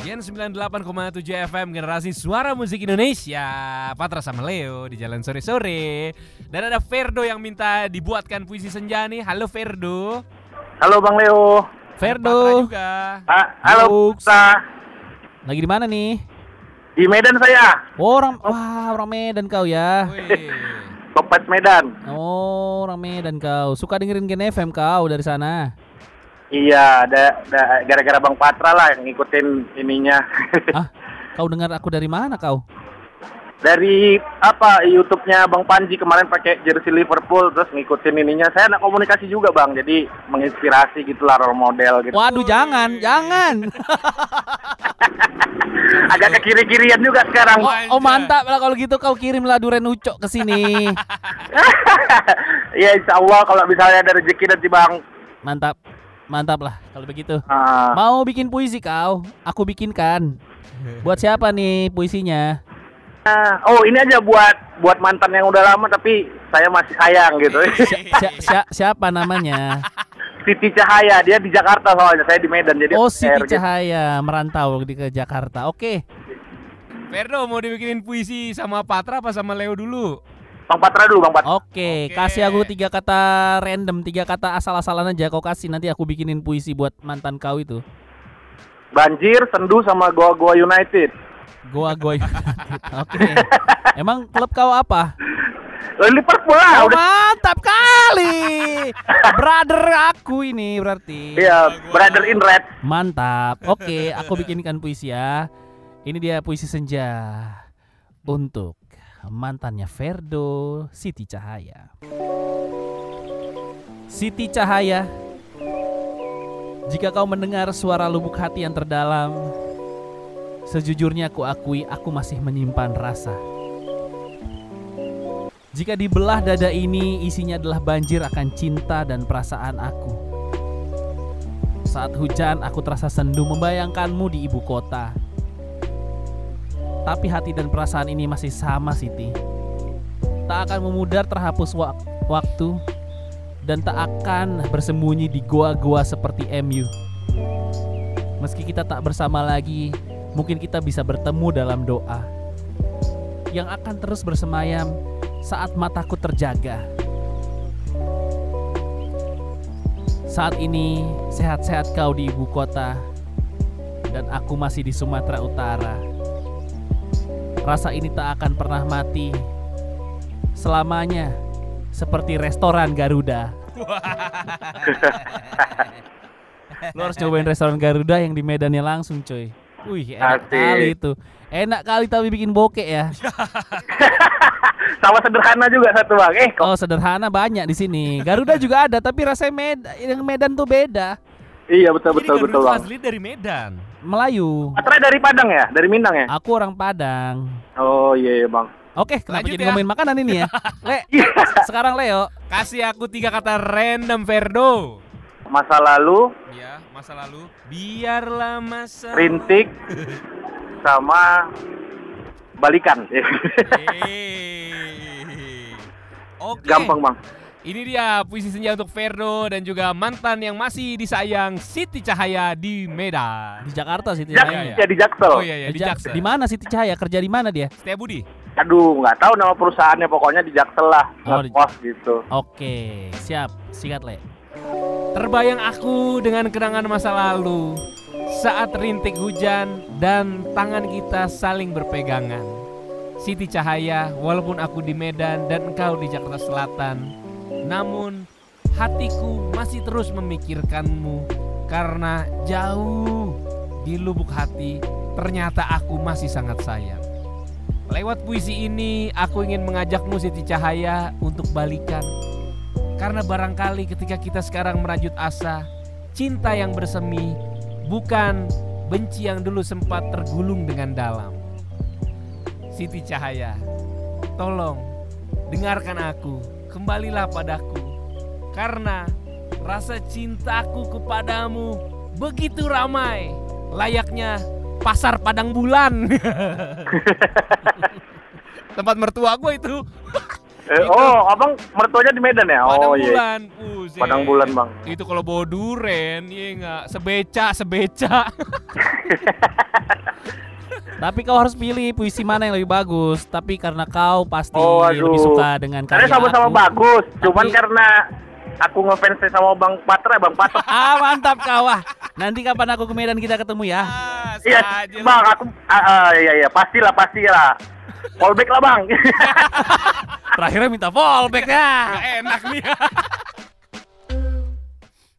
Gen 98,7 FM Generasi Suara Musik Indonesia Patra sama Leo di Jalan Sore-Sore Dan ada Ferdo yang minta dibuatkan puisi senja nih Halo Ferdo Halo Bang Leo. Patra Ferdo, juga Ha- halo. Putra. lagi di mana nih? Di Medan saya. Oh, orang wah, orang Medan kau ya. Topet Medan. Oh, orang Medan kau. Suka dengerin Gen FM kau dari sana. Iya, ada ada- gara-gara Bang Patra lah yang ngikutin ininya. Ah, kau dengar aku dari mana kau? Dari apa YouTube-nya Bang Panji kemarin pakai jersey Liverpool terus ngikutin ininya. Saya anak komunikasi juga Bang, jadi menginspirasi gitulah role model gitu. Waduh, jangan, jangan. Agak ke kiri-kirian juga sekarang. Wah. Oh, mantap lah kalau gitu kau kirimlah Duren Ucok ke sini. Iya, insya Allah kalau misalnya ada rezeki nanti Bang. Mantap. Mantap lah kalau begitu. Ah, Mau bikin puisi kau? Aku bikinkan. Buat siapa nih puisinya? ah, oh ini aja buat buat mantan yang udah lama tapi saya masih sayang gitu. Si- si- si- siapa namanya? Siti Cahaya, dia di Jakarta soalnya, saya di Medan jadi Oh, Siti gitu. Cahaya merantau di ke Jakarta. Oke. Ferdo mau dibikinin puisi sama Patra apa sama Leo dulu? Bang Patra dulu, Bang Patra. Oke, Oke. kasih aku tiga kata random, tiga kata asal-asalan aja kau kasih nanti aku bikinin puisi buat mantan kau itu. Banjir, Sendu sama Goa Goa United. Goa Goa United. Oke. Emang klub kau apa? Liverpool lah, Oh, udah. mantap kali. Brother aku ini berarti. Iya, Brother in Red. Mantap. Oke, aku bikinkan puisi ya. Ini dia puisi senja untuk mantannya Ferdo Siti Cahaya. Siti Cahaya, jika kau mendengar suara lubuk hati yang terdalam, sejujurnya aku akui aku masih menyimpan rasa. Jika dibelah dada ini isinya adalah banjir akan cinta dan perasaan aku. Saat hujan aku terasa sendu membayangkanmu di ibu kota. Tapi hati dan perasaan ini masih sama Siti. Tak akan memudar terhapus wak- waktu dan tak akan bersembunyi di goa-goa seperti MU. Meski kita tak bersama lagi, mungkin kita bisa bertemu dalam doa yang akan terus bersemayam saat mataku terjaga. Saat ini sehat-sehat kau di ibu kota dan aku masih di Sumatera Utara. Rasa ini tak akan pernah mati selamanya seperti restoran Garuda. Lo harus cobain restoran Garuda yang di Medannya langsung coy. Wih enak Asik. kali itu. Enak kali tapi bikin bokek ya. Sama sederhana juga satu, Bang. Eh, kok Oh sederhana banyak di sini. Garuda juga ada tapi rasanya Medan yang Medan tuh beda. iya betul Jadi betul Garuda betul, Bang. asli dari Medan. Melayu. Patra dari Padang ya? Dari Minang ya? Aku orang Padang. Oh, iya, iya, Bang. Oke, kenapa Lanjut jadi ya. ngomongin makanan ini ya? Le, sekarang Leo. Kasih aku tiga kata random Ferdo. Masa lalu, Ya, masa lalu. Biarlah masa. rintik, sama balikan. Oke. Gampang, Bang. Ini dia puisi senja untuk Ferdo dan juga mantan yang masih disayang Siti Cahaya di Medan. Di Jakarta sih Jak, iya, iya. ya di Jaksel. Oh iya iya Di, di Jak- Jaksel. di mana Siti Cahaya kerja di mana dia? Setia Budi. Aduh, nggak tahu nama perusahaannya, pokoknya di Jaksel lah. Oh, di- Ngekos gitu. Oke, siap. Sikat Le. Terbayang aku dengan kenangan masa lalu saat rintik hujan dan tangan kita saling berpegangan. Siti Cahaya, walaupun aku di Medan dan engkau di Jakarta Selatan, namun hatiku masih terus memikirkanmu karena jauh di lubuk hati ternyata aku masih sangat sayang. Lewat puisi ini aku ingin mengajakmu Siti Cahaya untuk balikan karena barangkali ketika kita sekarang merajut asa, cinta yang bersemi bukan benci yang dulu sempat tergulung dengan dalam. Siti Cahaya, tolong dengarkan aku, kembalilah padaku. Karena rasa cintaku kepadamu begitu ramai, layaknya pasar padang bulan. Tempat mertua gue itu. Eh, oh, abang mertuanya di Medan ya? Padang oh iya. bulan. Padang bulan bang. Itu kalau bawa duren, iya nggak? Sebeca, sebeca. Tapi kau harus pilih puisi mana yang lebih bagus. Tapi karena kau pasti Oh, aduh. lebih suka dengan Karena karya sama-sama aku. bagus. Cuman Tapi- karena aku ngefans sama Bang Patra, Bang Patra. Ah mantap kau ah. Nanti kapan aku ke Medan kita ketemu ya. Ah, Iya, lu. bang, aku, ah, ah, iya, iya, pastilah, pastilah. Callback lah, bang. Terakhirnya minta fallback ya. Enak nih.